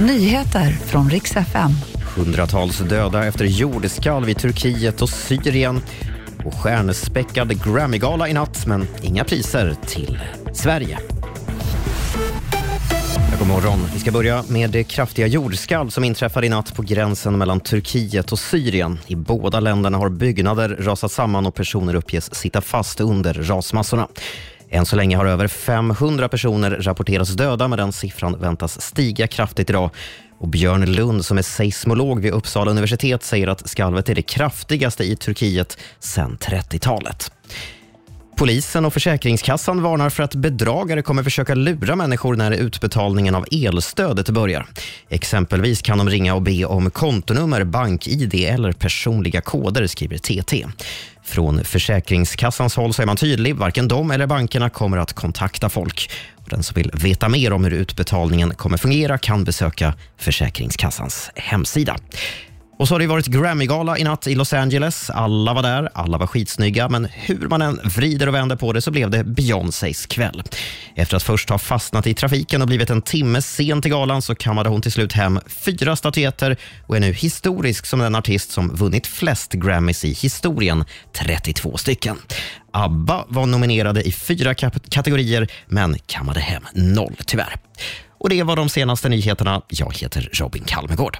Nyheter från riks FM. Hundratals döda efter jordskalv i Turkiet och Syrien. Och stjärnspäckad Grammygala i natt, men inga priser till Sverige. God morgon. Vi ska börja med det kraftiga jordskalv som inträffade i natt på gränsen mellan Turkiet och Syrien. I båda länderna har byggnader rasat samman och personer uppges sitta fast under rasmassorna. Än så länge har över 500 personer rapporterats döda, men den siffran väntas stiga kraftigt idag. Och Björn Lund, som är seismolog vid Uppsala universitet, säger att skalvet är det kraftigaste i Turkiet sedan 30-talet. Polisen och Försäkringskassan varnar för att bedragare kommer försöka lura människor när utbetalningen av elstödet börjar. Exempelvis kan de ringa och be om kontonummer, bank-id eller personliga koder, skriver TT. Från Försäkringskassans håll så är man tydlig. Varken de eller bankerna kommer att kontakta folk. Den som vill veta mer om hur utbetalningen kommer fungera kan besöka Försäkringskassans hemsida. Och så har det varit Grammy-gala i natt i Los Angeles. Alla var där, alla var skitsnygga, men hur man än vrider och vänder på det så blev det Beyoncés kväll. Efter att först ha fastnat i trafiken och blivit en timme sen till galan så kammade hon till slut hem fyra statyetter och är nu historisk som den artist som vunnit flest Grammys i historien, 32 stycken. ABBA var nominerade i fyra kategorier, men kammade hem noll tyvärr. Och Det var de senaste nyheterna. Jag heter Robin Kalmegård.